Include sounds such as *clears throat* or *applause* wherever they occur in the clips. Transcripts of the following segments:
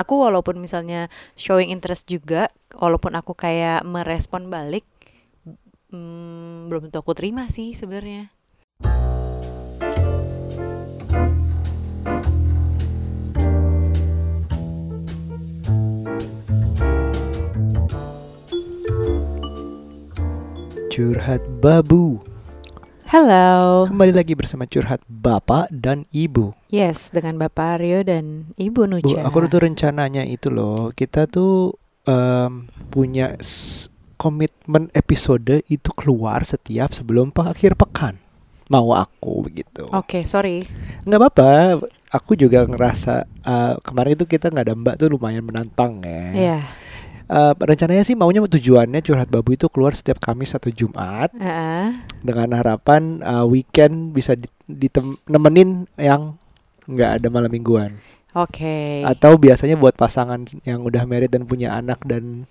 aku walaupun misalnya showing interest juga walaupun aku kayak merespon balik hmm, belum tentu aku terima sih sebenarnya Curhat Babu. Halo Kembali lagi bersama Curhat Bapak dan Ibu. yes dengan Bapak Aryo dan Ibu Bu, Nuja aku tuh rencananya itu loh, kita tuh em, punya komitmen episode itu keluar setiap sebelum akhir pekan. Mau aku begitu. oke sorry Nggak apa-apa. Aku juga ngerasa eh, kemarin itu kita nggak ada mbak tuh lumayan menantang ya. Iya Eh, rencananya sih maunya tujuannya curhat babu itu keluar setiap Kamis atau Jumat Heeh. dengan harapan uh, weekend bisa di- ditem- nemenin yang nggak ada malam mingguan oke atau biasanya buat pasangan yang udah married dan punya anak dan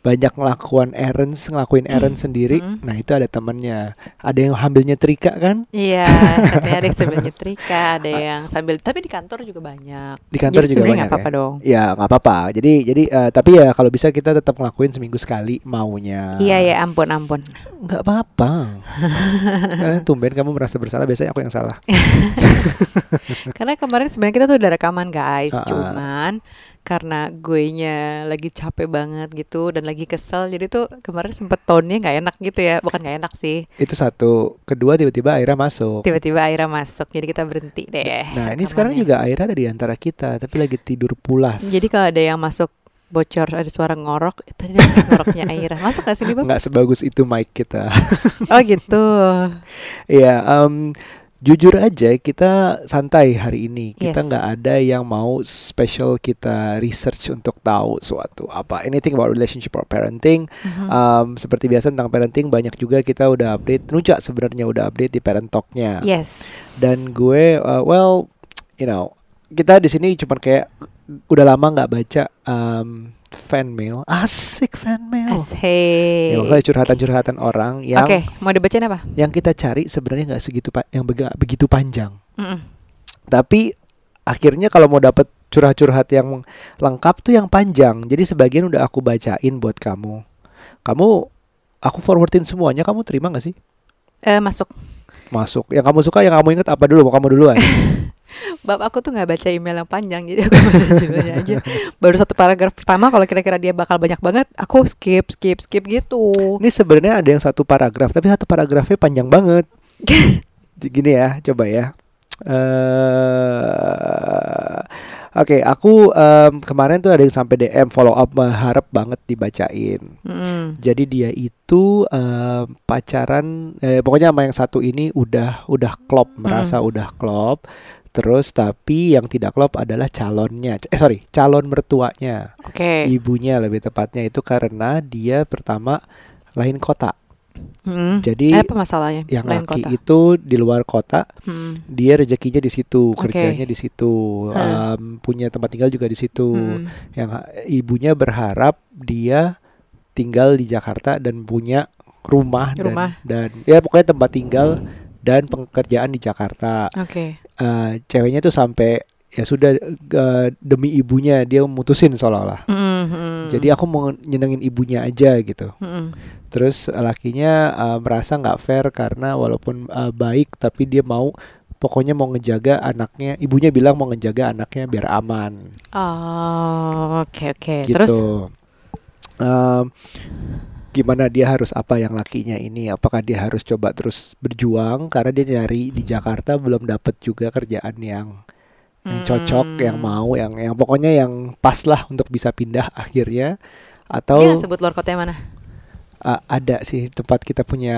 banyak ngelakuin errands ngelakuin errands sendiri Mm. nah itu ada temennya ada yang sambil nyetrika kan Iya, katanya ada yang sambil nyetrika, ada *laughs* yang sambil tapi di kantor juga banyak. di kantor Jadi juga banyak nggak apa-apa ya dong. ya nggak apa-apa jadi jadi eh, tapi ya kalau bisa kita tetap ngelakuin seminggu sekali maunya Iya ya, ampun ampun. nggak apa-apa *laughs* kalian tumben kamu merasa bersalah biasanya aku yang salah *laughs* Karena kemarin sebenarnya kita tuh udah rekaman guys, Ah, ah. cuman karena gue nya lagi capek banget gitu dan lagi kesel, jadi tuh kemarin sempet tone-nya nggak enak gitu ya, bukan nggak enak sih. itu satu kedua tiba-tiba Aira masuk Tiba-tiba Aira masuk, jadi kita berhenti deh. Nah ini sekarang juga Aira ada di antara kita Tapi lagi tidur pulas Jadi kalau ada yang masuk bocor ada suara ngorok, itu dia *laughs* ngoroknya Aira. Masuk gak sih nih, Bang? nggak sebagus itu mic kita Oh gitu. *laughs* Iya em, Jujur aja kita santai hari ini Kita Yes. nggak ada yang mau special kita research untuk tahu suatu apa Anything about relationship or parenting Mhm. Em, Seperti biasa tentang parenting Banyak juga kita udah update Nuja sebenarnya udah update di parent talknya Yes. Dan gue uh, well You know Kita di sini cuma kayak Udah lama nggak baca em, fan mail Asik fan mail Asik. Ya, maksudnya curhatan-curhatan orang yang Oke, mau dibacain apa? yang kita cari sebenarnya nggak segitu pa- yang begitu panjang. Mm-mm. Tapi akhirnya kalau mau dapet curhat-curhat yang lengkap tuh yang panjang. Jadi sebagian udah aku bacain buat kamu. Kamu aku forwardin semuanya, kamu terima nggak sih? Eh, masuk. Masuk. Yang kamu suka, yang kamu inget apa dulu? Mau kamu duluan? *laughs* Bab aku tuh nggak baca email yang panjang, jadi aku baca *laughs* judulnya aja. Baru satu paragraf pertama, kalau kira-kira dia bakal banyak banget, aku skip, skip, skip gitu. Ini sebenarnya ada yang satu paragraf, tapi satu paragrafnya panjang banget. *laughs* Gini ya, coba ya. eh Oke, aku em, kemarin tuh ada yang sampai DM follow up berharap banget dibacain. Mm-mm. Jadi dia itu em, pacaran, eh, pokoknya sama yang satu ini udah udah klop, merasa udah klop. Terus tapi yang tidak klop adalah calonnya, eh sorry, calon mertuanya, Oke. ibunya lebih tepatnya itu karena dia pertama lain kota. Mm-mm. Jadi Eh, apa masalahnya? yang Lain laki kota. itu di luar kota, Mm. dia rezekinya di situ, Oke. kerjanya di situ, Hah. em, punya tempat tinggal juga di situ. Mm. Yang ibunya berharap dia tinggal di Jakarta dan punya rumah, dan- Rumah. Dan, ya pokoknya tempat tinggal dan pekerjaan di Jakarta. Oke. Eh, ceweknya tuh sampai ya sudah eh, demi ibunya dia mutusin seolah-olah. Mm-mm, mm. Jadi aku mau nyenengin ibunya aja gitu. Mm-mm. Terus lakinya uh, merasa nggak fair karena walaupun uh, baik tapi dia mau pokoknya mau ngejaga anaknya. Ibunya bilang mau ngejaga anaknya biar aman Oh, oke oke. gitu. Terus Um, gimana dia harus apa yang lakinya ini? Apakah dia harus coba terus berjuang karena dia nyari di Jakarta belum dapat juga kerjaan yang yang cocok, yang Hmm. mau, yang yang pokoknya yang pas lah untuk bisa pindah akhirnya atau Dia sebut luar kota yang mana? uh, ada sih tempat kita punya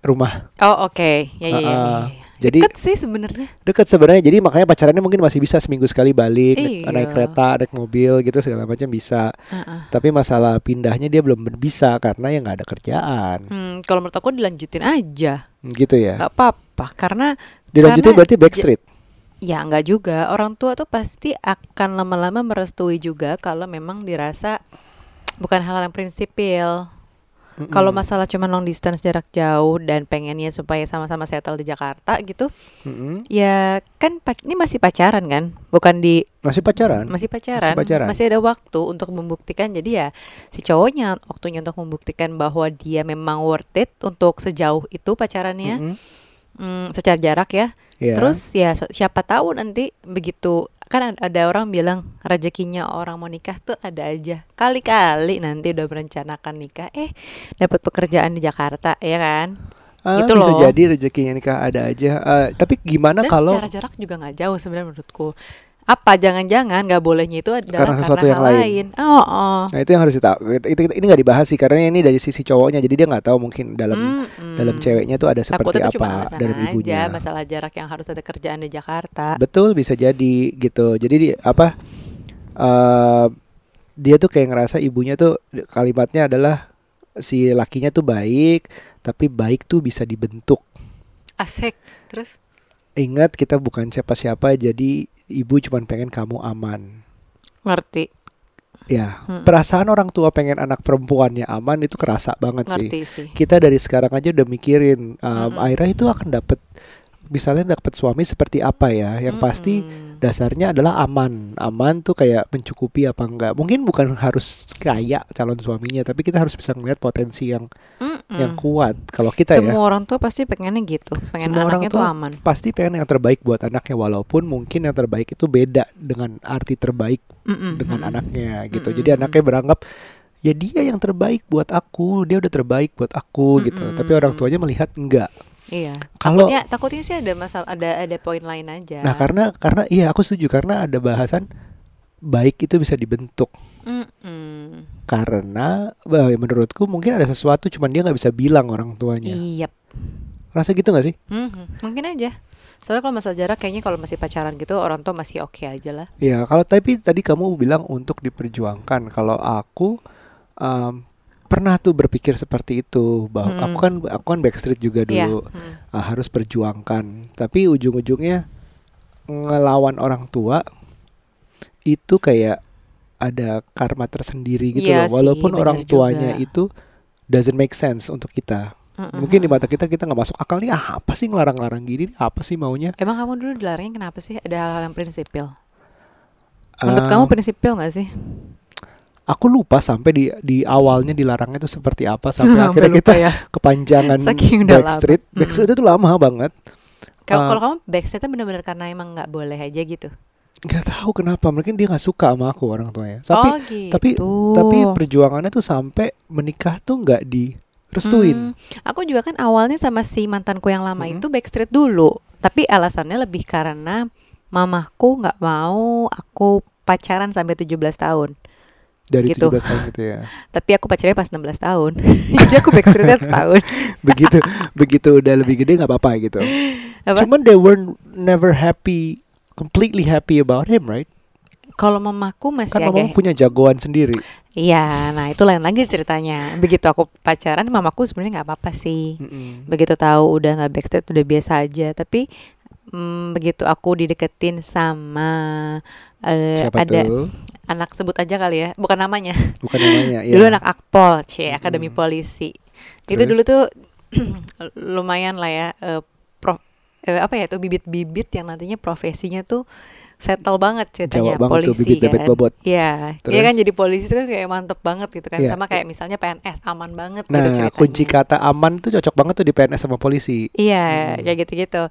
rumah. Oh, oke. Ya ya ya. Uh-uh. ya, ya. Jadi Deket sih sebenarnya. deket sebenarnya. Jadi makanya pacarannya mungkin masih bisa seminggu sekali balik, naik, Iya. naik kereta, naik mobil gitu segala macam bisa. Uh-uh. Tapi masalah pindahnya dia belum bisa karena ya nggak ada kerjaan, Hmm, kalau menurut aku dilanjutin aja, gitu ya. nggak apa-apa. Karena Dilanjutin karena berarti backstreet. ya nggak juga. Orang tua tuh pasti akan lama-lama merestui juga kalau memang dirasa bukan hal yang prinsipil. Mm-mm. Kalau masalah cuma long distance jarak jauh dan pengennya supaya sama-sama settle di Jakarta gitu, Mm-mm. ya kan ini masih pacaran kan, bukan di masih pacaran. masih pacaran, Masih pacaran. masih ada waktu untuk membuktikan. Jadi ya si cowoknya waktunya untuk membuktikan bahwa dia memang worth it untuk sejauh itu pacarannya, Mm-mm. hmm, secara jarak ya. Iya. Terus ya siapa tahu nanti begitu kan ad- ada orang bilang rezekinya orang mau nikah tuh ada aja. Kali-kali nanti udah merencanakan nikah eh dapat pekerjaan di Jakarta ya kan. Ah, gitu bisa loh. jadi rezekinya nikah ada aja. Eh, tapi gimana Dan kalau secara jarak juga nggak jauh sebenarnya menurutku. Apa jangan-jangan nggak bolehnya itu adalah Karena sesuatu yang hal lain. Oh, oh. Nah itu yang harus kita itu, ini nggak dibahas sih karena ini dari sisi cowoknya jadi dia nggak tahu mungkin dalam Mm-mm. dalam ceweknya tuh ada seperti Takutnya apa alasan dalam aja, ibunya. masalah jarak yang harus ada kerjaan di Jakarta. Betul bisa jadi gitu. Jadi di, apa eh dia tuh kayak ngerasa ibunya tuh kalimatnya adalah si lakinya tuh baik tapi baik tuh bisa dibentuk. Asik. Terus Ingat kita bukan siapa-siapa jadi ibu cuman pengen kamu aman. ngerti, Ya, Mm-mm. perasaan orang tua pengen anak perempuannya aman itu kerasa banget sih. ngerti sih. kita dari sekarang aja udah mikirin um, Mm-mm. Aira itu akan dapat misalnya dapat suami seperti apa ya yang pasti Mm-mm. Dasarnya adalah aman. Aman tuh kayak mencukupi apa enggak. Mungkin bukan harus kaya calon suaminya tapi kita harus bisa ngeliat potensi yang Mm-mm. yang kuat. Kalau kita Semua ya orang tua pasti pengennya gitu, pengen Semua orang anaknya tuh aman. pasti pengen yang terbaik buat anaknya walaupun mungkin yang terbaik itu beda dengan arti terbaik Mm-mm, dengan mm-mm. anaknya gitu. Mm-mm, jadi anaknya beranggap ya dia yang terbaik buat aku dia udah terbaik buat aku gitu. Mm-mm, tapi orang tuanya melihat enggak Iya. kalau Takutnya, takutnya sih ada masalah, ada ada poin lain aja. Nah karena karena iya aku setuju karena ada bahasan baik itu bisa dibentuk Mm-mm. karena bah, menurutku mungkin ada sesuatu cuman dia nggak bisa bilang orang tuanya. Iya. Rasa gitu nggak sih? Mhm, Mungkin aja. Soalnya kalau masalah jarak kayaknya kalau masih pacaran gitu orang tua masih oke aja lah. Ya kalau tapi tadi kamu bilang untuk diperjuangkan. Kalau aku em, pernah tuh berpikir seperti itu bahwa Mm. aku kan aku kan backstreet juga Iya. dulu mm. ah, harus perjuangkan. Tapi ujung-ujungnya ngelawan orang tua itu kayak ada karma tersendiri gitu Iya loh. sih, Walaupun benar orang tuanya juga. itu doesn't make sense untuk kita. Mm-mm. Mungkin di mata kita kita nggak masuk akal nih ah, apa sih ngelarang-larang gini? Apa sih maunya? Emang kamu dulu dilarangnya kenapa sih? Ada hal-hal yang prinsipil. Menurut Ah, kamu prinsipil nggak sih? Aku lupa sampai di di awalnya dilarangnya itu seperti apa sampai *laughs* akhirnya kita ya. kepanjangan Saking udah lama. Backstreet. Backstreet itu lama banget. Kalau Ah. kalau kamu backstreetnya benar-benar karena emang nggak boleh aja gitu. Nggak tahu kenapa, mungkin dia nggak suka sama aku orang tuanya. Tapi oh gitu. tapi tapi perjuangannya tuh sampai menikah tuh nggak direstuin. Hmm, aku juga kan awalnya sama si mantanku yang lama Mm-mm. itu backstreet dulu. Tapi alasannya lebih karena mamahku nggak mau aku pacaran sampai 17 tahun. Dari Gitu. 17 tahun gitu ya. *laughs* Tapi aku pacarnya pas 16 tahun. *laughs* Jadi aku backstreetnya *laughs* tahun. begitu begitu udah lebih gede nggak apa-apa gitu. Apa? Cuman they were never happy, completely happy about him, right? Kalau mamaku masih Kan agak punya jagoan sendiri. Iya, nah itu lain lagi ceritanya. Begitu aku pacaran, mamaku sebenarnya nggak apa-apa sih. Begitu tahu udah nggak backstreet udah biasa aja. Tapi mm, begitu aku dideketin sama eh, Siapa ada tuh? Anak sebut aja kali ya, bukan namanya. Bukan namanya. *laughs* Dulu iya. anak akpol, c akademi Mm-mm. polisi. Itu Terus? dulu tuh *clears throat* lumayan lah ya. eh, prof, eh, apa ya tuh bibit-bibit yang nantinya profesinya tuh settle banget ceritanya Jawa banget tuh, polisi bibit bebet kan. bobot. Iya, Terus? iya kan jadi polisi itu kan kayak mantep banget gitu kan. Iya. Sama kayak misalnya PNS aman banget gitu Nah, ceritanya. kunci kata aman tuh cocok banget tuh di PNS sama polisi. Iya, Hmm. kayak gitu-gitu.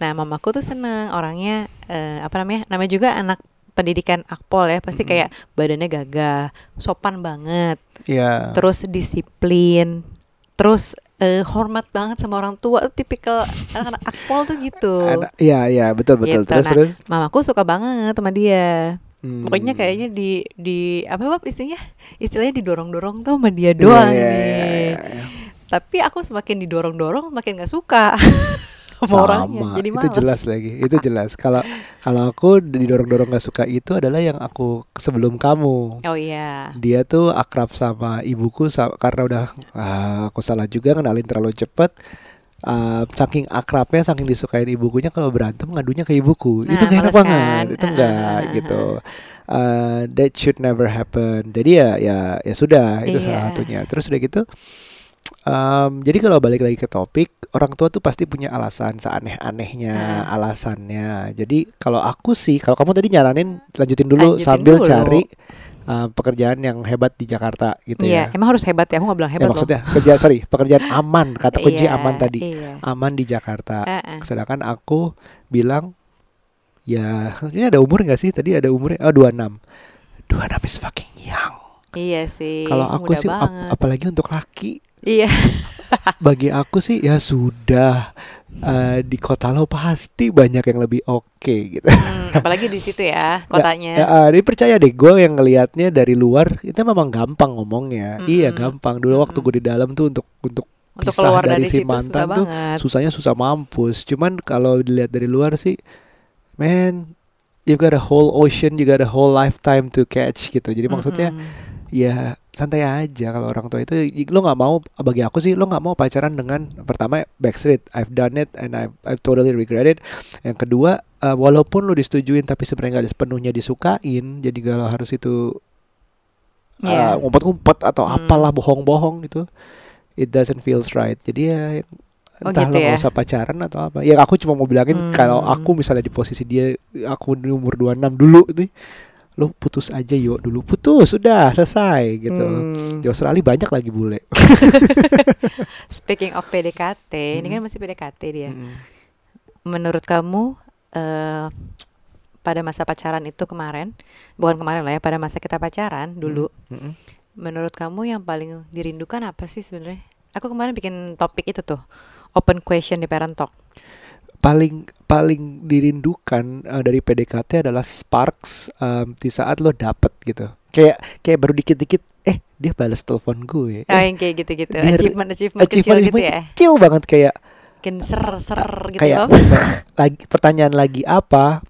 Nah, mamaku tuh seneng orangnya eh, apa namanya? Namanya juga anak pendidikan akpol ya, pasti kayak badannya gagah, sopan banget, Iya. terus disiplin, terus eh, hormat banget sama orang tua. Tipikal anak-anak akpol tuh gitu. Iya, iya, betul betul. Gitu. Terus Nah, terus. Mamaku suka banget sama dia. Hmm. Pokoknya kayaknya di di apa bab istilahnya? Istilahnya didorong-dorong tuh sama dia doang Iya, nih. iya, iya, iya. Tapi aku semakin didorong-dorong makin gak suka *laughs* sama, Sama, orangnya. Jadi itu males. jelas lagi. Itu jelas. Kalau kalau aku didorong-dorong gak suka itu adalah yang aku sebelum kamu. Oh iya. Dia tuh akrab sama ibuku karena udah ah, aku salah juga kenalin terlalu cepet. Ah, saking akrabnya, saking disukain ibukunya kalau berantem ngadunya ke ibuku. Nah, itu gak enak banget. kan? Itu enggak ah, gitu. Ah, that should never happen. Jadi ya ya ya sudah itu Iya. salah satunya. Terus udah gitu Um, jadi kalau balik lagi ke topik, orang tua tuh pasti punya alasan seaneh-anehnya Hmm. alasannya. Jadi kalau aku sih, kalau kamu tadi nyaranin lanjutin dulu Lanjutin sambil dulu. cari uh, pekerjaan yang hebat di Jakarta gitu Iya, ya. emang harus hebat ya. Aku nggak bilang Ya, hebat maksudnya kerja sorry pekerjaan aman kata loh. kunci Iya, aman tadi Iya. aman di Jakarta. Heeh. Sedangkan aku bilang ya ini ada umur nggak sih tadi ada umurnya oh 26 26 is fucking young. Iya sih. Kalau aku sih ap- apalagi untuk laki Iya. *laughs* bagi aku sih ya sudah eh, di kota lo pasti banyak yang lebih oke gitu. Hmm, apalagi di situ ya *laughs* kotanya. Ya, eh, dia percaya deh gue yang ngelihatnya dari luar itu memang gampang ngomongnya. Iya Mm-mm. gampang. Dulu waktu Mm-mm. gue di dalam tuh untuk untuk Untuk pisah keluar dari dari, si situ susah mantan tuh banget. susahnya susah mampus. Cuman kalau dilihat dari luar sih, man, you got a whole ocean, you got a whole lifetime to catch gitu. Jadi maksudnya Mm-mm. Ya santai aja kalau orang tua itu lo nggak mau bagi aku sih lo nggak mau pacaran dengan pertama backstreet I've done it and I I totally regret it yang kedua eh, walaupun lo disetujuin tapi sebenarnya nggak sepenuhnya disukain jadi kalau harus itu Iya. eh, ngumpet-ngumpet atau Hmm. apalah bohong-bohong gitu it doesn't feels right jadi ya Oh, entah gitu lo ya? usah pacaran atau apa ya aku cuma mau bilangin Hmm. kalau aku misalnya di posisi dia aku di umur 26 dulu itu lo putus aja yuk dulu putus sudah selesai gitu Hmm. di Australia banyak lagi bule *laughs* Speaking of PDKT, ini kan Mm. masih PDKT dia. Mm-mm. Menurut kamu eh pada masa pacaran itu kemarin, bukan kemarin lah ya, pada masa kita pacaran dulu, Mm-mm. menurut kamu yang paling dirindukan apa sih sebenarnya? Aku kemarin bikin topik itu tuh, open question di Parent Talk. Paling paling dirindukan eh, dari PDKT adalah sparks em, di saat lo dapet gitu. Kayak kayak baru dikit-dikit eh dia balas telepon gue. Oh, eh, yang kayak gitu-gitu, biar- achievement achievement kecil achievement- gitu achievement ya. kecil banget kayak Mungkin ser ser gitu kayak *laughs* misalnya lagi pertanyaan lagi apa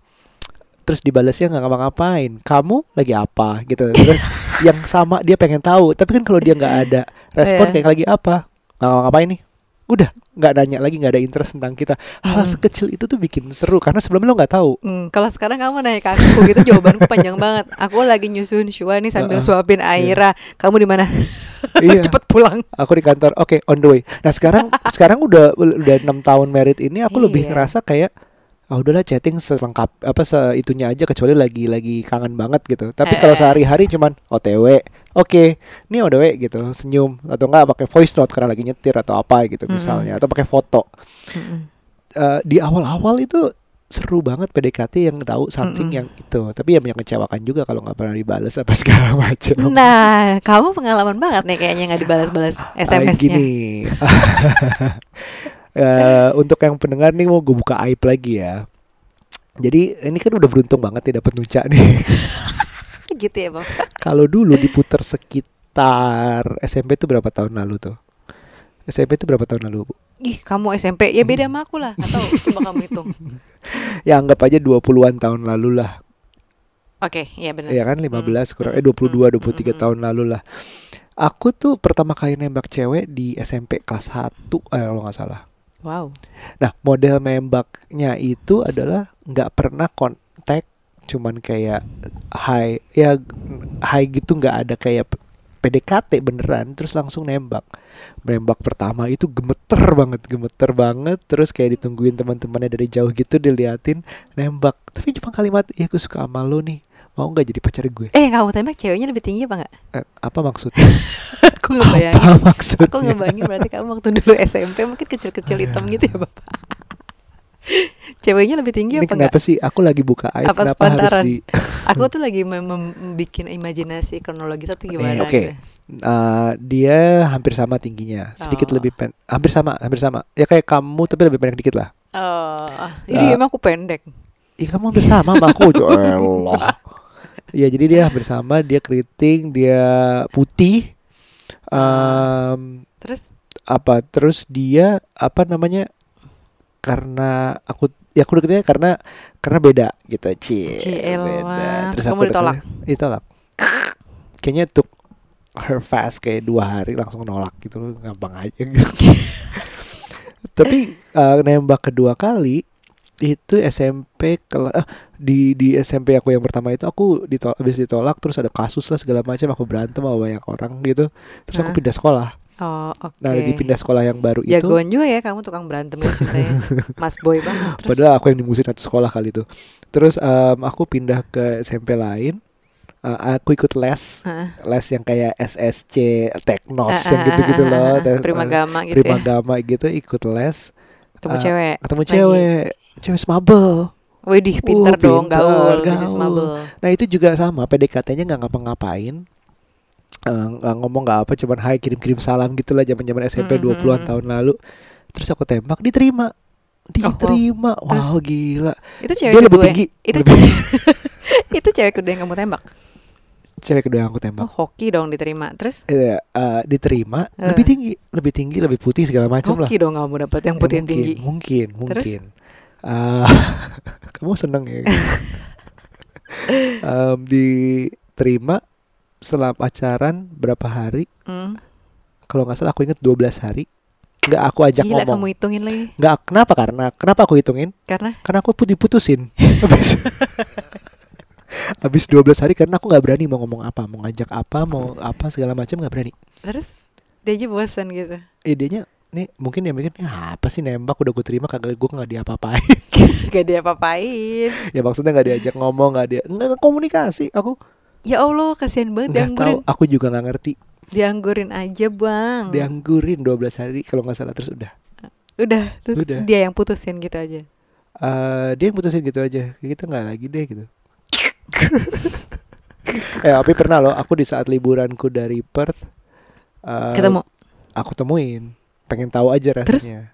terus dibalasnya nggak ngapa-ngapain. Kamu lagi apa? gitu. Terus *laughs* yang sama dia pengen tahu tapi kan kalau dia nggak ada respon Iya. kayak lagi apa nggak ngapa-ngapain nih udah nggak nanya lagi nggak ada interest tentang kita hal Hmm. sekecil itu tuh bikin seru karena sebelumnya lo nggak tahu Hmm, kalau sekarang kamu nanya ke aku gitu jawabanku panjang banget. Aku lagi nyusun Shua nih sambil Heeh, suapin Aira. Kamu di mana? *laughs* iya Cepet pulang. aku di kantor oke on the way nah sekarang sekarang udah udah enam tahun merit ini aku lebih Iya. ngerasa kayak ah udahlah chatting selengkap apa seitunya aja kecuali lagi lagi kangen banget gitu tapi kalau Eh. sehari-hari cuman otw oke ini otw gitu senyum atau enggak pakai voice note karena lagi nyetir atau apa gitu misalnya atau pakai foto. Eh, di awal-awal itu seru banget PDKT yang tahu something Mm-mm. yang itu tapi yang mengecewakan juga kalau nggak pernah dibalas apa *laughs* segala macam Nah, kamu pengalaman banget nih kayaknya nggak dibalas-balas SMS-nya. gini. *laughs* Eh, untuk yang pendengar nih mau gue buka aib lagi ya. Jadi ini kan udah beruntung banget nih dapat nuca nih. *laughs* gitu ya, Bang. *laughs* Kalau dulu diputar sekitar SMP itu berapa tahun lalu tuh? SMP itu berapa tahun lalu, Bu? Ih, kamu SMP. Ya beda sama aku lah. Atau coba kamu hitung. *laughs* Ya anggap aja 20-an tahun lalu lah. Oke, iya benar. Ya kan 15 kurang eh Mm, 22 mm, 23 mm. tahun lalu lah. Aku tuh pertama kali nembak cewek di SMP kelas 1 eh kalau nggak salah. Wow. Nah, model nembaknya itu adalah nggak pernah kontak, cuman kayak hai, ya hai gitu nggak ada kayak PDKT beneran, terus langsung nembak. Nembak pertama itu gemeter banget, gemeter banget, terus kayak ditungguin teman-temannya dari jauh gitu diliatin nembak. Tapi cuma kalimat, "Iya, aku suka sama lo nih. Mau nggak jadi pacar gue?" Eh, kamu tembak ceweknya lebih tinggi apa enggak? Eh, apa maksudnya? *laughs* aku ngebayangin. apa maksudnya? Aku ngebayangin berarti kamu waktu dulu SMP mungkin kecil-kecil hitam gitu ya, Bapak. *laughs* Ceweknya lebih tinggi Ini apa enggak? kenapa sih? Aku lagi buka aib, Apa kenapa harus di *laughs* Aku tuh lagi mem- mem- bikin imajinasi kronologi satu gimana Eh, oke. gitu. Uh, dia hampir sama tingginya, sedikit Oh. lebih pen, hampir sama, hampir sama. Ya kayak kamu tapi lebih pendek dikit lah. Oh, jadi Uh, emang aku pendek. Ih kamu hampir sama sama aku, Allah. Ya jadi dia hampir sama, dia keriting, dia putih. Um, Terus apa? Terus dia apa namanya? Karena aku ya aku deketnya karena karena beda gitu, Cie. Cielah. Terus Kamu aku ditolak? deketnya- Ditolak. Kayaknya took her fast kayak dua hari langsung nolak gitu gampang aja gitu. *laughs* Tapi eh, nembak kedua kali itu SMP kela- eh, di di SMP aku yang pertama itu aku ditolak habis ditolak terus ada kasus lah segala macam aku berantem sama banyak orang gitu terus aku pindah sekolah Oh, oke. Nah, dipindah sekolah yang baru itu. Jagoan juga ya kamu tukang berantem ya ceritanya. *laughs* Mas Boy banget. Terus, Padahal aku yang dimusuhin satu sekolah kali itu. Terus em, aku pindah ke SMP lain. Eh, aku ikut les, Heeh. les yang kayak SSC, Teknos, Ah, yang ah, gitu-gitu ah, ah, loh. ah, Tes- Prima eh, Gama gitu Prima ya. Gitu ikut les. Ketemu ah, cewek. Ketemu lagi. cewek, cewek smabel. Pinter Uh, dong, pinter, gaul, bisnis gaul. mabel. Nah itu juga sama, PDKT-nya nggak ngapa-ngapain. Eh, nggak ngomong nggak apa, cuman hai kirim-kirim salam gitu lah zaman-zaman SMP Mm, mm, 20-an mm. tahun lalu. Terus aku tembak, diterima. Diterima. Oh, Terus? wow, gila. Itu Dia cewek lebih kedua. tinggi. Itu lebih- *laughs* itu cewek kedua yang kamu tembak. cewek kedua yang aku Oh, tembak. hoki dong diterima. Terus Iya, eh, diterima Eh. lebih tinggi, lebih tinggi, lebih putih segala macam lah. hoki dong kamu dapat yang Ya, putih yang mungkin, tinggi. Mungkin, Terus? Ah, *laughs* kamu seneng ya? Em, diterima setelah pacaran berapa hari? Hmm. Kalau nggak salah aku inget 12 hari. Nggak aku ajak Gila ngomong. kamu hitungin lagi. Nggak kenapa karena kenapa aku hitungin? Karena Karena aku put- diputusin. *laughs* Habis Habis 12 hari karena aku nggak berani mau ngomong apa, mau ngajak apa, mau apa segala macam nggak berani. terus dia aja bosan gitu. idenya nih mungkin dia mikir "Ya, apa sih nembak udah gue terima kagak gue nggak diapa-apain *laughs* Gak dia apa-apain. ya maksudnya nggak diajak ngomong nggak dia nggak komunikasi aku Ya Allah, kasihan banget nggak tahu dianggurin. aku juga nggak ngerti Dianggurin aja, Bang. dianggurin 12 hari kalau nggak salah terus udah Udah, terus Udah. dia yang putusin gitu aja. Eh, dia yang putusin gitu aja kita nggak lagi deh gitu *laughs* eh tapi pernah loh aku di saat liburanku dari Perth eh, Ketemu. aku temuin pengen tahu aja Terus? rasanya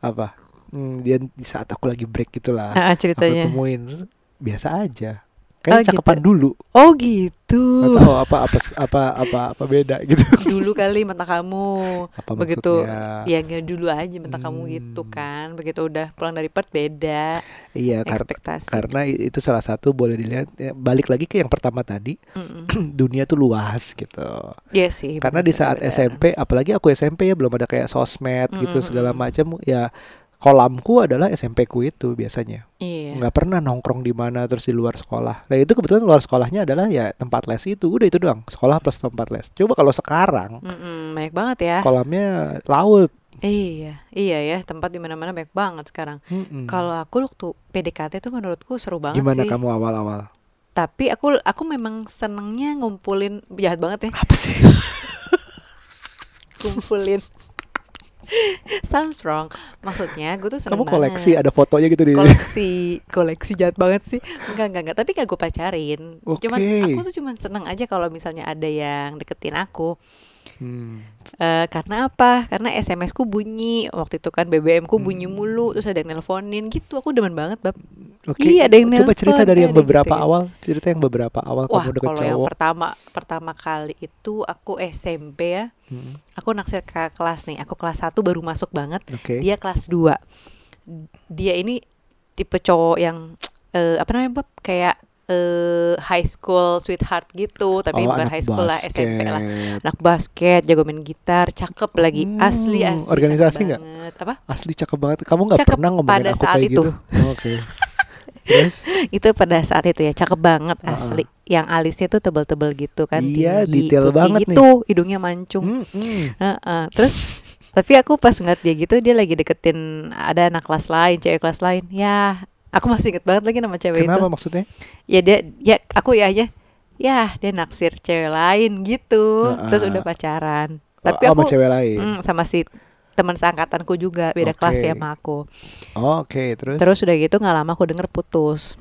apa? Hmm, dia di saat aku lagi break gitulah Ah, aku temuin Terus biasa aja Oh, kayak gitu. cakepan dulu Oh gitu. tahu apa apa apa apa apa beda gitu *laughs* Dulu kali mata kamu. apa Begitu Ya nggak dulu aja mata kamu Hmm. gitu kan. Begitu udah pulang dari Perth beda iya kar- karena itu salah satu boleh dilihat ya, balik lagi ke yang pertama tadi Mm-mm. *clears throat* dunia tuh luas gitu Iya sih. karena di saat benar-benar. SMP apalagi aku SMP ya belum ada kayak sosmed gitu Mm-mm, segala mm-mm. macam ya kolamku adalah SMP ku itu biasanya Iya. nggak pernah nongkrong di mana terus di luar sekolah. Nah itu kebetulan luar sekolahnya adalah ya tempat les itu, udah itu doang. Sekolah plus tempat les. Coba kalau sekarang Mm-mm, banyak banget ya. kolamnya laut. Iya, iya ya, tempat di mana-mana banyak banget sekarang. Mm-mm. Kalau aku waktu PDKT tuh menurutku seru banget gimana sih. kamu awal-awal? Tapi aku aku memang senengnya ngumpulin jahat banget ya, Apa sih? *laughs* ngumpulin. *laughs* Sounds wrong. Maksudnya gue tuh seneng kamu koleksi banget. ada fotonya gitu di koleksi koleksi jahat banget sih enggak enggak enggak tapi gak gue pacarin cuman Oke. aku tuh cuman seneng aja kalau misalnya ada yang deketin aku Hmm. Eh, karena apa karena SMS ku bunyi waktu itu kan BBM ku bunyi Hmm. mulu terus ada yang nelponin gitu aku demen banget bab Oke. Iya, ada yang Coba cerita nelpon, dari yang beberapa gitu. awal, cerita yang beberapa awal wah kamu deket kalau yang cowok. pertama pertama kali itu aku SMP ya Hmm, aku naksir ke kelas nih aku kelas 1 baru masuk banget Oke. dia kelas 2 dia ini tipe cowok yang eh, apa namanya Bab? kayak eh, high school sweetheart gitu tapi Oh, bukan high school lah basket. SMP lah anak basket jago main gitar cakep lagi Hmm, asli asli organisasi nggak? apa Asli cakep banget. Kamu nggak pernah ngomongin pada aku saat kayak itu. gitu. Oh, Oke. *laughs* Terus? *laughs* itu pada saat itu ya cakep banget Ah. asli yang alisnya tuh tebel-tebel gitu kan Iya, tinggi, detail banget nih. gitu hidungnya mancung Hmm, hmm. Heeh. terus tapi aku pas ngeliat dia gitu dia lagi deketin ada anak kelas lain cewek kelas lain ya aku masih inget banget lagi nama cewek Kenapa itu maksudnya? ya dia ya aku ya aja ya dia naksir cewek lain gitu Heeh. terus udah pacaran tapi oh, sama aku cewek lain. mm, sama si teman seangkatanku juga beda kelas Oke. ya sama aku Oh, Oke, terus terus udah gitu nggak lama aku denger putus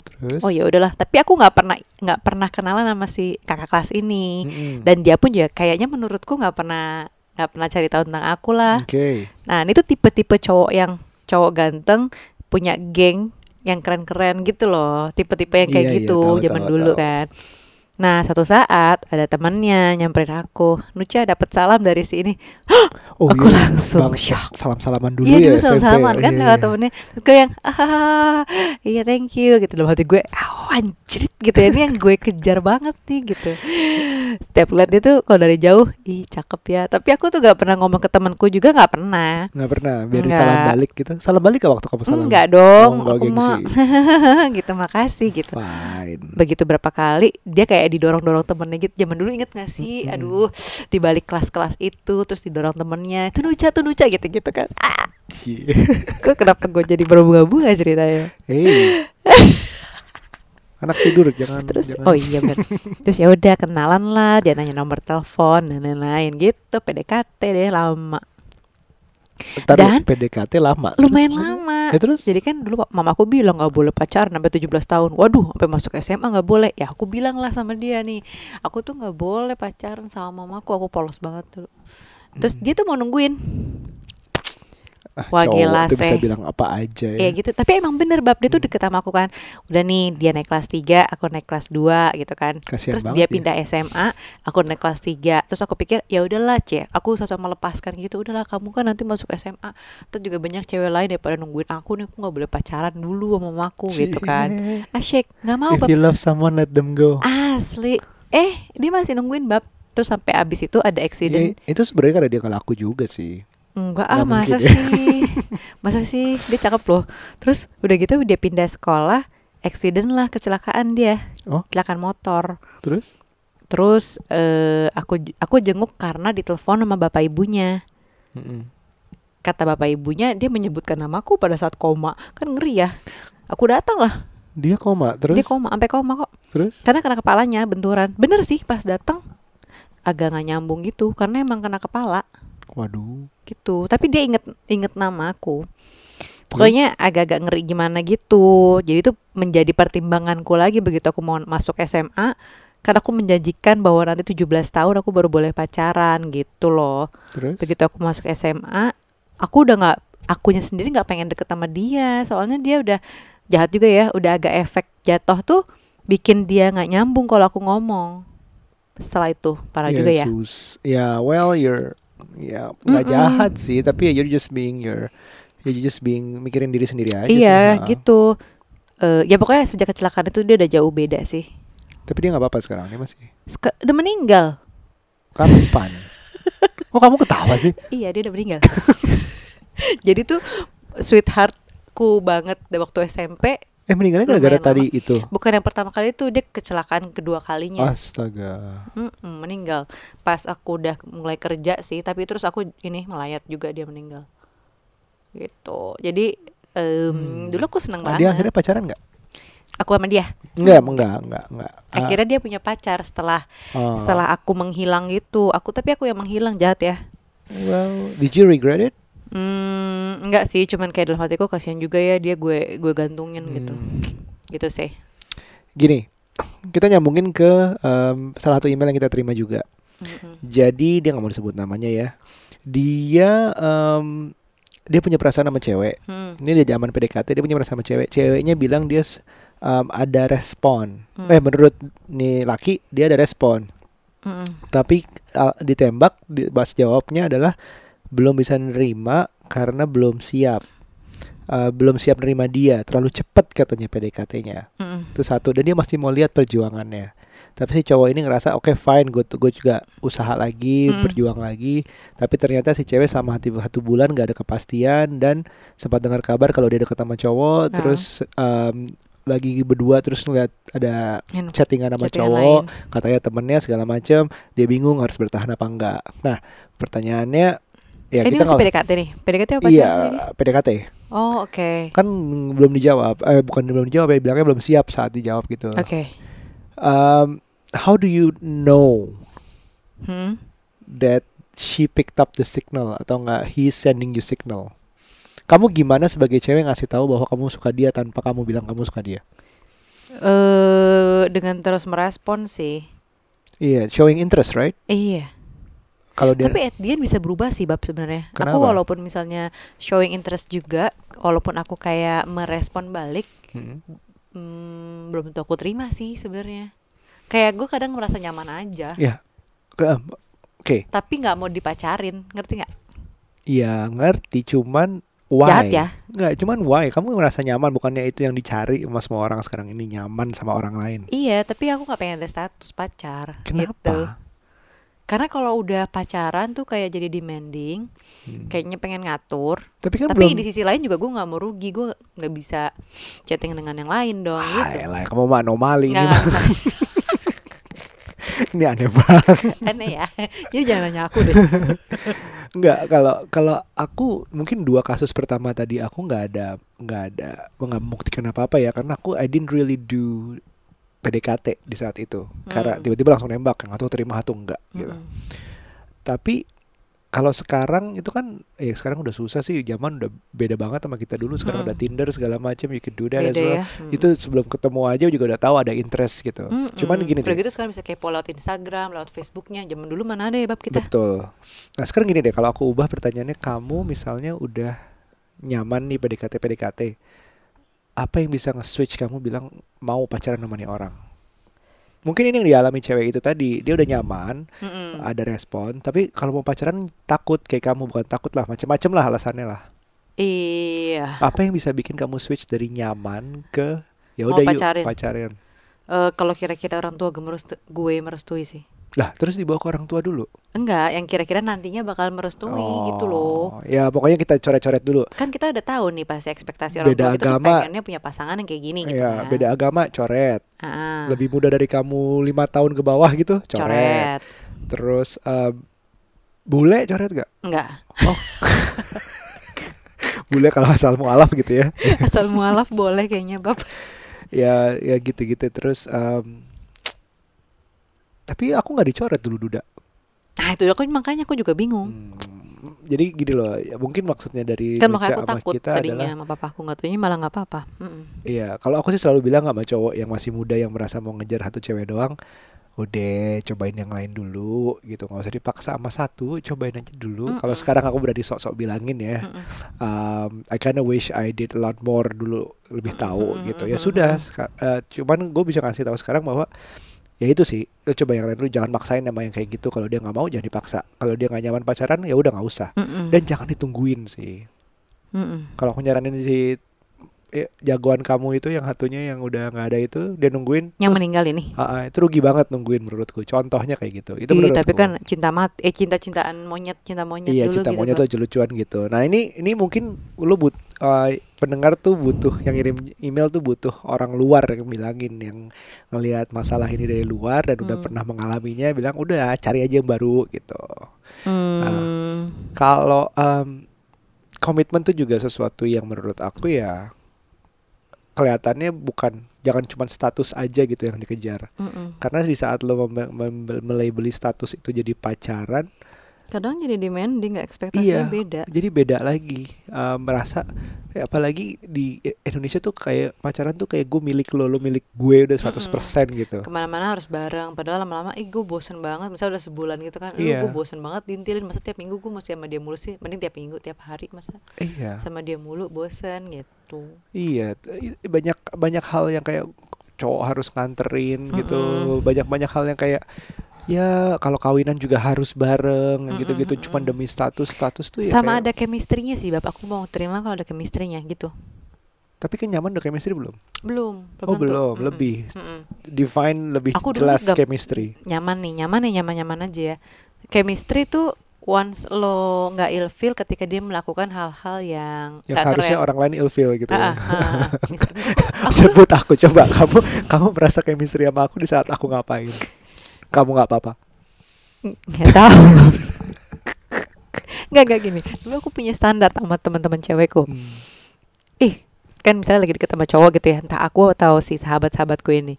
terus oh ya udahlah tapi aku nggak pernah nggak pernah kenalan sama si kakak kelas ini Mm-mm. dan dia pun juga kayaknya menurutku nggak pernah nggak pernah cari tahu tentang aku lah Oke. Nah, ini tuh tipe-tipe cowok yang cowok ganteng, punya geng yang keren-keren gitu loh. Tipe-tipe yang kayak Iya, iya, gitu tahu, zaman tahu, dulu tahu. kan. Nah, satu saat ada temannya nyamperin aku. Nucha dapat salam dari sini. Oh, Aku iya. langsung Bang, shock. Salam-salaman dulu Iya ya dulu SMP. salam-salaman kan Iya, iya. temennya Terus gue yang ah iya thank you gitu dalam hati gue oh anjrit gitu ya ini yang gue kejar banget nih gitu setiap lihat dia tuh kalau dari jauh ih cakep ya tapi aku tuh gak pernah ngomong ke temanku juga gak pernah Nggak pernah biar Nggak. salam balik gitu. Salam balik gak waktu kamu salam? enggak dong Oh, enggak aku gengsi. mau *laughs* gitu makasih gitu Fine. begitu berapa kali dia kayak kayak didorong-dorong temennya gitu. Zaman dulu inget gak sih? Mm-mm. aduh di balik kelas-kelas itu terus didorong temennya tuh nuca tuh nuca gitu gitu kan. Ah, *laughs* kok kenapa gue jadi berbunga-bunga ceritanya? Hei. *laughs* Anak tidur jangan terus jangan. oh iya bener. Terus ya udah kenalan lah dia nanya nomor telepon dan lain-lain gitu PDKT deh lama Ntar dan- PDKT lama. Terus- lumayan lama. Ya terus? Jadi kan dulu mamaku bilang nggak boleh pacaran sampai 17 tahun. Waduh sampai masuk SMA nggak boleh. Ya aku bilang lah sama dia nih aku tuh nggak boleh pacaran sama mamaku aku polos banget dulu. Terus Hmm. dia tuh mau nungguin ah, Wah, cowok gila tuh bisa bilang apa aja ya. Ya. gitu tapi emang bener bab. Dia tuh Hmm. deket sama aku kan. Udah nih dia naik kelas 3 aku naik kelas 2 gitu kan. Kasihan terus dia ya. pindah SMA aku naik kelas 3 terus aku pikir ya udahlah cie aku sosok melepaskan gitu. Udahlah kamu kan nanti masuk SMA terus juga banyak cewek lain daripada nungguin aku nih. Aku nggak boleh pacaran dulu sama mamaku gitu kan. *laughs* Asyik nggak mau If bab. you love someone let them go. asli. Eh dia masih nungguin bab. Terus sampai abis itu ada accident. Ya, itu sebenarnya karena dia kalau aku juga sih. Enggak ah masa ya. sih? *laughs* Masa sih? Dia cakep loh. Terus udah gitu dia pindah sekolah accident lah kecelakaan dia. Oh. kecelakaan motor. Terus? Terus eh, aku aku jenguk karena ditelepon sama bapak ibunya. Mm-mm. kata bapak ibunya dia menyebutkan namaku pada saat koma. Kan ngeri ya. Aku datang lah. Dia koma terus? Dia koma sampai koma kok. Terus? Karena kena kepalanya benturan. Bener sih pas datang. Agak nggak nyambung gitu karena emang kena kepala waduh. Gitu. Tapi dia inget inget nama aku. Pokoknya agak-agak ngeri gimana gitu. Jadi itu menjadi pertimbanganku lagi begitu aku mau masuk SMA karena aku menjanjikan bahwa nanti 17 tahun aku baru boleh pacaran gitu loh. Terus? Begitu aku masuk SMA aku udah nggak akunya sendiri nggak pengen deket sama dia. Soalnya dia udah jahat juga ya. Udah agak efek jatuh tuh bikin dia nggak nyambung kalau aku ngomong. Setelah itu parah juga ya. sus. Ya well you're ya nggak jahat sih tapi ya you're just being your you're just being mikirin diri sendiri aja sih, iya ha. gitu. Eh, ya pokoknya sejak kecelakaan itu dia udah jauh beda sih. Tapi dia nggak apa-apa sekarang dia masih Sek- udah meninggal. Kapan? *laughs* Kok kamu ketawa sih? Iya dia udah meninggal. *laughs* Jadi tuh sweetheartku banget waktu SMP eh meninggalnya gara-gara tadi itu? Bukan yang pertama kali itu dia kecelakaan kedua kalinya. Astaga. Mm-mm, meninggal. Pas aku udah mulai kerja sih tapi terus aku ini melayat juga dia meninggal. Gitu. Jadi em, Hmm. dulu aku seneng banget. dia akhirnya pacaran nggak? Aku sama dia. Enggak enggak enggak enggak Ah, akhirnya dia punya pacar setelah oh. setelah aku menghilang gitu aku tapi aku yang menghilang jahat ya. Well did you regret it Hmm, enggak sih, cuman kayak dalam hatiku kasihan juga ya dia gue gue gantungin gitu. Hmm. Gitu sih. gini kita nyambungin ke em, salah satu email yang kita terima juga Mm-mm. Jadi dia nggak mau disebut namanya ya. Dia em, dia punya perasaan sama cewek. Hmm. Ini dia zaman PDKT dia punya perasaan sama cewek. Ceweknya bilang dia em, ada respon. Hmm. Eh menurut nih laki dia ada respon. Mm-mm. Tapi al- ditembak di, bahas jawabnya adalah belum bisa nerima karena belum siap. Eh, belum siap nerima dia terlalu cepat katanya PDKT-nya Mm-mm. itu satu dan dia masih mau lihat perjuangannya tapi si cowok ini ngerasa oke fine gue gue juga usaha lagi Mm. berjuang lagi tapi ternyata si cewek sama hati satu bulan gak ada kepastian dan sempat dengar kabar kalau dia deket sama cowok Ah. terus em, lagi berdua terus ngeliat ada Yang chattingan sama chattingan cowok lain. katanya temennya segala macam dia bingung harus bertahan apa enggak nah pertanyaannya ya Eh, ini kita masih PDKT nih. PDKT apa iya? PDKT Oh, oke. kan belum dijawab eh bukan belum dijawab ya bilangnya belum siap saat dijawab gitu Oke. um, how do you know Hmm. that she picked up the signal atau enggak he's sending you signal kamu gimana sebagai cewek ngasih tahu bahwa kamu suka dia tanpa kamu bilang kamu suka dia Eh dengan terus merespon sih. iya showing interest right Iya. Kalau dia Tapi at the end bisa berubah sih bab sebenarnya. Kenapa? Aku walaupun misalnya showing interest juga, walaupun aku kayak merespon balik, Hmm. hmm, belum tentu aku terima sih sebenarnya. Kayak gue kadang merasa nyaman aja, ya um, oke tapi nggak mau dipacarin, ngerti nggak? iya ngerti cuman why Jahat ya. nggak cuman why kamu merasa nyaman bukannya itu yang dicari sama semua orang sekarang ini nyaman sama orang lain Iya, tapi aku nggak pengen ada status pacar. Gitu. Karena kalau udah pacaran tuh kayak jadi demanding, Hmm. kayaknya pengen ngatur. tapi kan tapi belum di sisi lain juga gue nggak mau rugi, gue nggak bisa chatting dengan yang lain dong. Ah, gitu. elah, kamu mah anomali ini. *laughs* Ini aneh banget. Aneh ya. Jadi jangan nanya aku deh. *laughs* Enggak, kalau kalau aku mungkin dua kasus pertama tadi aku nggak ada nggak ada nggak membuktikan apa apa ya karena aku I didn't really do PDKT di saat itu karena Hmm. tiba-tiba langsung nembak yang atau terima atau enggak gitu. Mm-mm. Tapi kalau sekarang itu kan ya sekarang udah susah sih zaman udah beda banget sama kita dulu sekarang Mm-mm. udah Tinder segala macam you can do that as Beda well. ya. Mm. Itu sebelum ketemu aja juga udah tahu ada interest gitu. Mm-mm. Cuman gini Udah deh. gitu sekarang bisa kepo lewat Instagram, lewat Facebooknya. Zaman dulu mana ada ya bab kita? Betul. Nah sekarang gini deh, kalau aku ubah pertanyaannya, kamu misalnya udah nyaman nih PDKT PDKT, apa yang bisa nge-switch kamu bilang mau pacaran sama nih orang? Mungkin ini yang dialami cewek itu tadi, dia udah nyaman, Mm-mm. ada respon, tapi kalau mau pacaran takut kayak kamu bukan takut lah, macam-macam lah alasannya lah. Iya. Apa yang bisa bikin kamu switch dari nyaman ke ya udah yuk pacarin. pacaran? Eh, kalau kira-kira orang tua gue merestu- gue merestui sih. Lah terus dibawa ke orang tua dulu. Enggak, yang kira-kira nantinya bakal merestui gitu loh. Oh, Ya pokoknya kita coret-coret dulu. Kan kita udah tahu nih pasti ekspektasi orang Beda tua agama. pengennya punya pasangan yang kayak gini gitu ya kan. beda agama coret. Ah, lebih muda dari kamu lima tahun ke bawah gitu coret, coret. terus eh, bule coret gak Enggak. *laughs* bule kalau asal mualaf gitu ya *laughs* Asal mualaf boleh kayaknya, Bab. ya ya gitu gitu terus em, tapi aku nggak dicoret dulu duda Nah, itu aku makanya aku juga bingung. Hmm, jadi gini loh ya, mungkin maksudnya dari kan makanya aku takut kita tadinya adalah sama papaku nggak taunya malah nggak apa-apa. Iya kalau aku sih selalu bilang sama cowok yang masih muda yang merasa mau ngejar satu cewek doang udah cobain yang lain dulu gitu nggak usah dipaksa sama satu cobain aja dulu kalau Mm-mm. sekarang aku berani sok-sok bilangin ya Mm-mm. um, I kinda wish I did a lot more dulu lebih tahu Mm, gitu mm, ya mm, sudah mm. eh, cuman gue bisa kasih tahu sekarang bahwa ya itu sih lu coba yang lain dulu jangan maksain sama yang kayak gitu. Kalau dia nggak mau jangan dipaksa. Kalau dia nggak nyaman pacaran ya udah nggak usah. Mm-mm. dan jangan ditungguin sih. Kalau aku nyaranin si eh, jagoan kamu itu yang satunya yang udah nggak ada itu dia nungguin yang terus, meninggal ini. ah, ah, itu rugi banget nungguin menurutku contohnya kayak gitu itu Ih, tapi kan cinta mati eh cinta-cintaan monyet, cinta monyet Iya dulu cinta gitu. monyet Bab. tuh lucuan gitu. Nah ini ini mungkin lu but eh, pendengar tuh butuh yang ngirim email tuh butuh orang luar yang bilangin yang ngelihat masalah ini dari luar dan udah Hmm. pernah mengalaminya bilang udah cari aja yang baru gitu. Hmm. Kalau em, komitmen tuh juga sesuatu yang menurut aku ya kelihatannya bukan jangan cuma status aja gitu yang dikejar. Mm-mm. Karena di saat lo melabeli status itu jadi pacaran Kadang jadi demanding nggak ekspektasinya Iya. beda. jadi beda lagi Eh, merasa eh, apalagi di Indonesia tuh kayak pacaran tuh kayak gue milik lo lo milik gue udah 100% gitu Ke mana-mana harus bareng. Padahal lama-lama, ih gue bosen banget. Misalnya udah sebulan gitu kan, Iya. gue bosen banget dintilin. Masa tiap minggu gue masih sama dia mulu sih. Mending tiap minggu, tiap hari masa iya sama dia mulu bosen gitu. iya banyak banyak hal yang kayak cowok harus nganterin gitu banyak banyak hal yang kayak ya kalau kawinan juga harus bareng gitu-gitu cuman mm-mm. demi status status tuh ya Sama kayak- ada chemistry-nya sih, Bapak. Aku mau terima kalau ada chemistry-nya gitu. tapi kan nyaman udah chemistry belum Belum, oh tentu. belum Mm-mm. lebih Mm-mm. define lebih Aku jelas chemistry Nyaman nih, nyaman nih, nyaman-nyaman aja ya. Chemistry tuh once lo nggak ilfeel ketika dia melakukan hal-hal yang yang harusnya keren. orang lain ilfeel gitu Ah, ya. ah, ah. *laughs* Misalnya, aku sebut aku coba kamu kamu merasa chemistry sama aku di saat aku ngapain kamu nggak apa-apa nggak tahu. *laughs* Nggak nggak gini. Dulu aku punya standar sama teman-teman cewekku. Ih, kan misalnya lagi deket sama cowok gitu ya, entah aku atau si sahabat-sahabatku ini.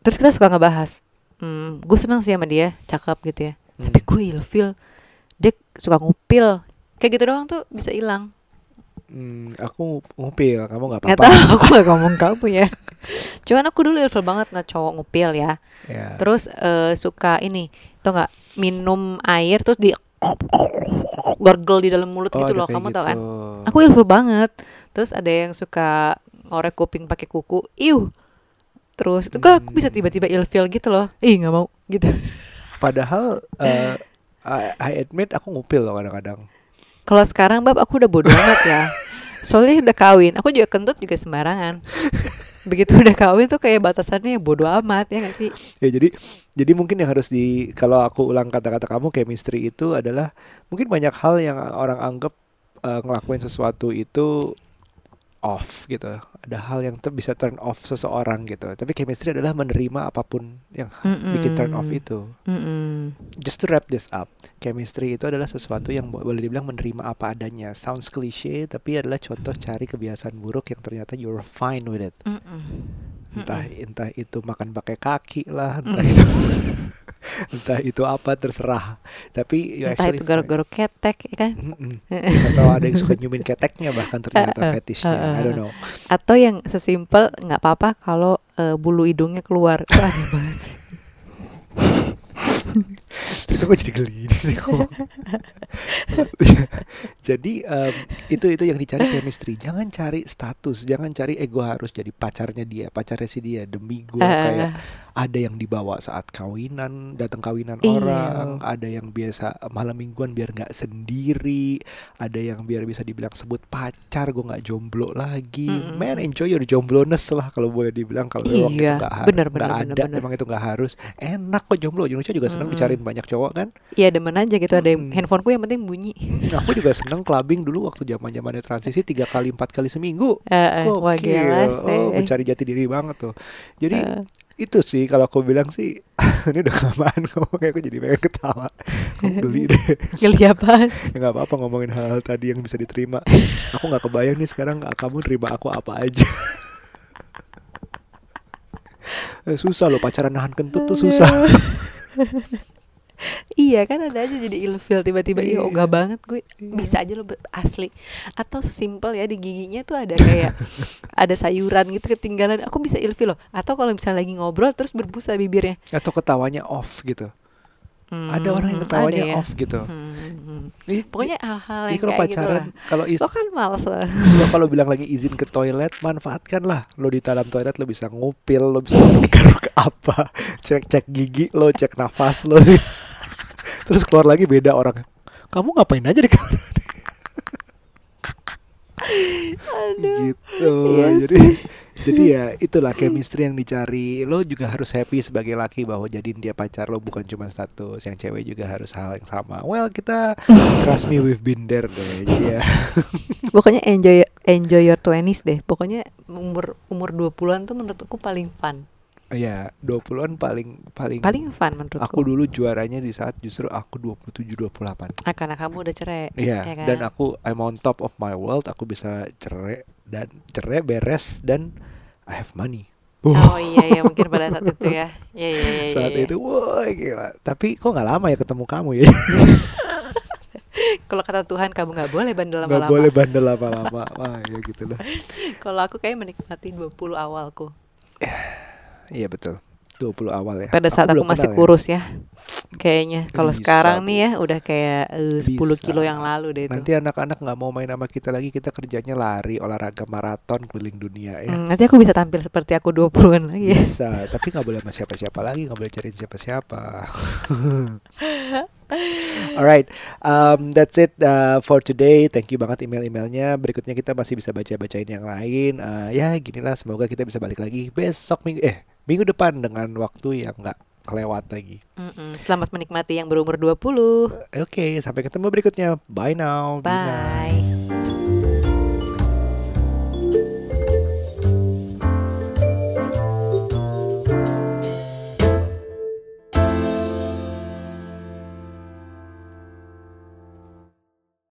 Terus kita suka ngebahas. Hmm, gue seneng sih sama dia, cakep gitu ya. Hmm. Tapi gue ilfeel. Dia suka ngupil. Kayak gitu doang tuh bisa hilang. Hmm, aku ngupil kamu nggak apa-apa tahu, *laughs* aku nggak ngomong kamu ya. Cuman aku dulu ilfeel banget nggak cowok ngupil ya. ya. Terus eh, suka ini, tau nggak minum air terus di gargle di dalam mulut Oh, gitu loh. Kamu tau kan? gitu. Aku ilfeel banget. Terus ada yang suka ngorek kuping pakai kuku. Iu. Terus itu kok aku bisa Hmm. tiba-tiba ilfeel gitu loh. Ih nggak mau gitu. padahal I, I admit aku ngupil loh kadang-kadang Kalau sekarang bab aku udah bodoh amat ya. Soalnya udah kawin. Aku juga kentut juga sembarangan. Begitu udah kawin tuh kayak batasannya bodoh amat ya gak sih? ya jadi jadi mungkin yang harus di kalau aku ulang kata-kata kamu chemistry itu adalah mungkin banyak hal yang orang anggap eh, ngelakuin sesuatu itu off gitu. Ada hal yang bisa turn off seseorang gitu. Tapi chemistry adalah menerima apa pun yang bikin turn off itu. Mm-mm. Just to wrap this up, chemistry itu adalah sesuatu yang bo- boleh dibilang menerima apa adanya. Sounds cliche, tapi adalah contoh cari kebiasaan buruk yang ternyata you're fine with it. Mm-mm. Entah Mm-mm. entah itu makan pakai kaki lah, entah itu *laughs* entah itu apa terserah. Tapi you Entah actually itu garuk-garuk ketek ya kan Mm-mm. *laughs* Atau ada yang suka nyumin keteknya bahkan ternyata Uh-uh, fetishnya. I don't know. atau yang sesimpel nggak apa-apa kalau eh, bulu hidungnya keluar *laughs* aneh banget. Itu kok jadi geli sih *laughs* kok. jadi em, itu itu yang dicari chemistry jangan cari status jangan cari ego harus jadi pacarnya dia pacarnya si dia demi gue Eh, kayak ada yang dibawa saat kawinan datang kawinan Iya. orang ada yang biasa malam mingguan biar nggak sendiri ada yang biar bisa dibilang sebut pacar gue nggak jomblo lagi Mm-mm. man enjoy your jomblones lah kalau boleh dibilang kalau memang itu Iya, nggak har- bener, nggak bener, ada bener, bener. emang itu nggak harus enak kok jomblo Indonesia juga senang Mm-mm. dicariin banyak cowok kan? Iya demen aja gitu ada yang Mm-mm. handphoneku yang penting bunyi. Aku juga seneng clubbing dulu waktu zaman zamannya transisi tiga kali empat kali seminggu. Wah Gokil. gila sih oh mencari jati diri banget tuh. Jadi Eh, itu sih kalau aku bilang sih *laughs* ini udah kelamaan ngomongnya aku jadi pengen ketawa. Aku geli deh. *laughs* Geli apaan? ya nggak apa-apa ngomongin hal-hal tadi yang bisa diterima. *laughs* Aku nggak kebayang nih sekarang kamu terima aku apa aja? Eh, susah loh pacaran nahan kentut tuh susah iya kan ada aja jadi ilfil tiba-tiba iya ogah banget gue Iya. bisa aja lo asli atau sesimpel ya di giginya tuh ada kayak *laughs* ada sayuran gitu ketinggalan aku bisa ilfil loh atau kalau misalnya lagi ngobrol terus berbusa bibirnya atau ketawanya off gitu Hmm, ada orang yang ada ketawanya ya. off gitu Hmm, hmm, hmm. Ih, pokoknya hal-hal yang kalau kayak gitu pacaran, lah kalau is, lo kan males lo kalau bilang lagi izin ke toilet, manfaatkan lah. Lo di dalam toilet lo bisa ngupil, lo bisa *laughs* garuk apa, cek cek gigi lo, cek nafas lo. Terus keluar lagi beda orang. Kamu ngapain aja di kamar? aduh gitu. Iya jadi jadi ya itulah chemistry yang dicari. Lo juga harus happy sebagai laki bahwa jadiin dia pacar lo bukan cuma status. Yang cewek juga harus hal yang sama. Well, kita *laughs* trust me we've been there deh. Jadi ya. *laughs* pokoknya enjoy enjoy your 20s deh pokoknya umur umur 20-an tuh menurutku paling fun Ya, 20-an paling paling paling fun menurutku Aku dulu juaranya di saat justru aku 27 28. Ah, karena kamu udah cerai Iya, ya kan? dan aku I'm on top of my world, aku bisa cerai dan cerai beres dan I have money. oh iya ya mungkin pada saat itu ya *laughs* iya iya iya saat iya. itu wah gila. Tapi kok nggak lama ya ketemu kamu ya? *laughs* kalau kata Tuhan kamu nggak boleh bandel Nggak lama-lama boleh bandel lama-lama. Wah, ya gitu lah. *laughs* kalau aku kayak menikmati 20 awalku Iya betul. 20 awal ya. pada saat aku, belum masih ya. kurus ya kayaknya kalau sekarang Bu. nih ya udah kayak eh, 10 Bisa. kilo yang lalu deh itu Nanti anak-anak nggak mau main sama kita lagi, kita kerjanya lari, olahraga maraton keliling dunia ya. Hmm, nanti aku bisa tampil seperti aku 20-an lagi ya Bisa, tapi nggak boleh sama siapa-siapa lagi, nggak boleh cari siapa-siapa. *laughs* Alright, um, that's it uh, for today. Thank you banget email-emailnya. Berikutnya kita masih bisa baca-bacain yang lain. Uh, ya, ginilah. Semoga kita bisa balik lagi besok minggu eh minggu depan dengan waktu yang nggak kelewat lagi. Mm-mm. Selamat menikmati yang berumur 20 Oke, sampai ketemu berikutnya. Bye now. Be nice. Bye